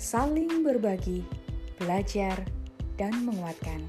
saling berbagi, belajar, dan menguatkan.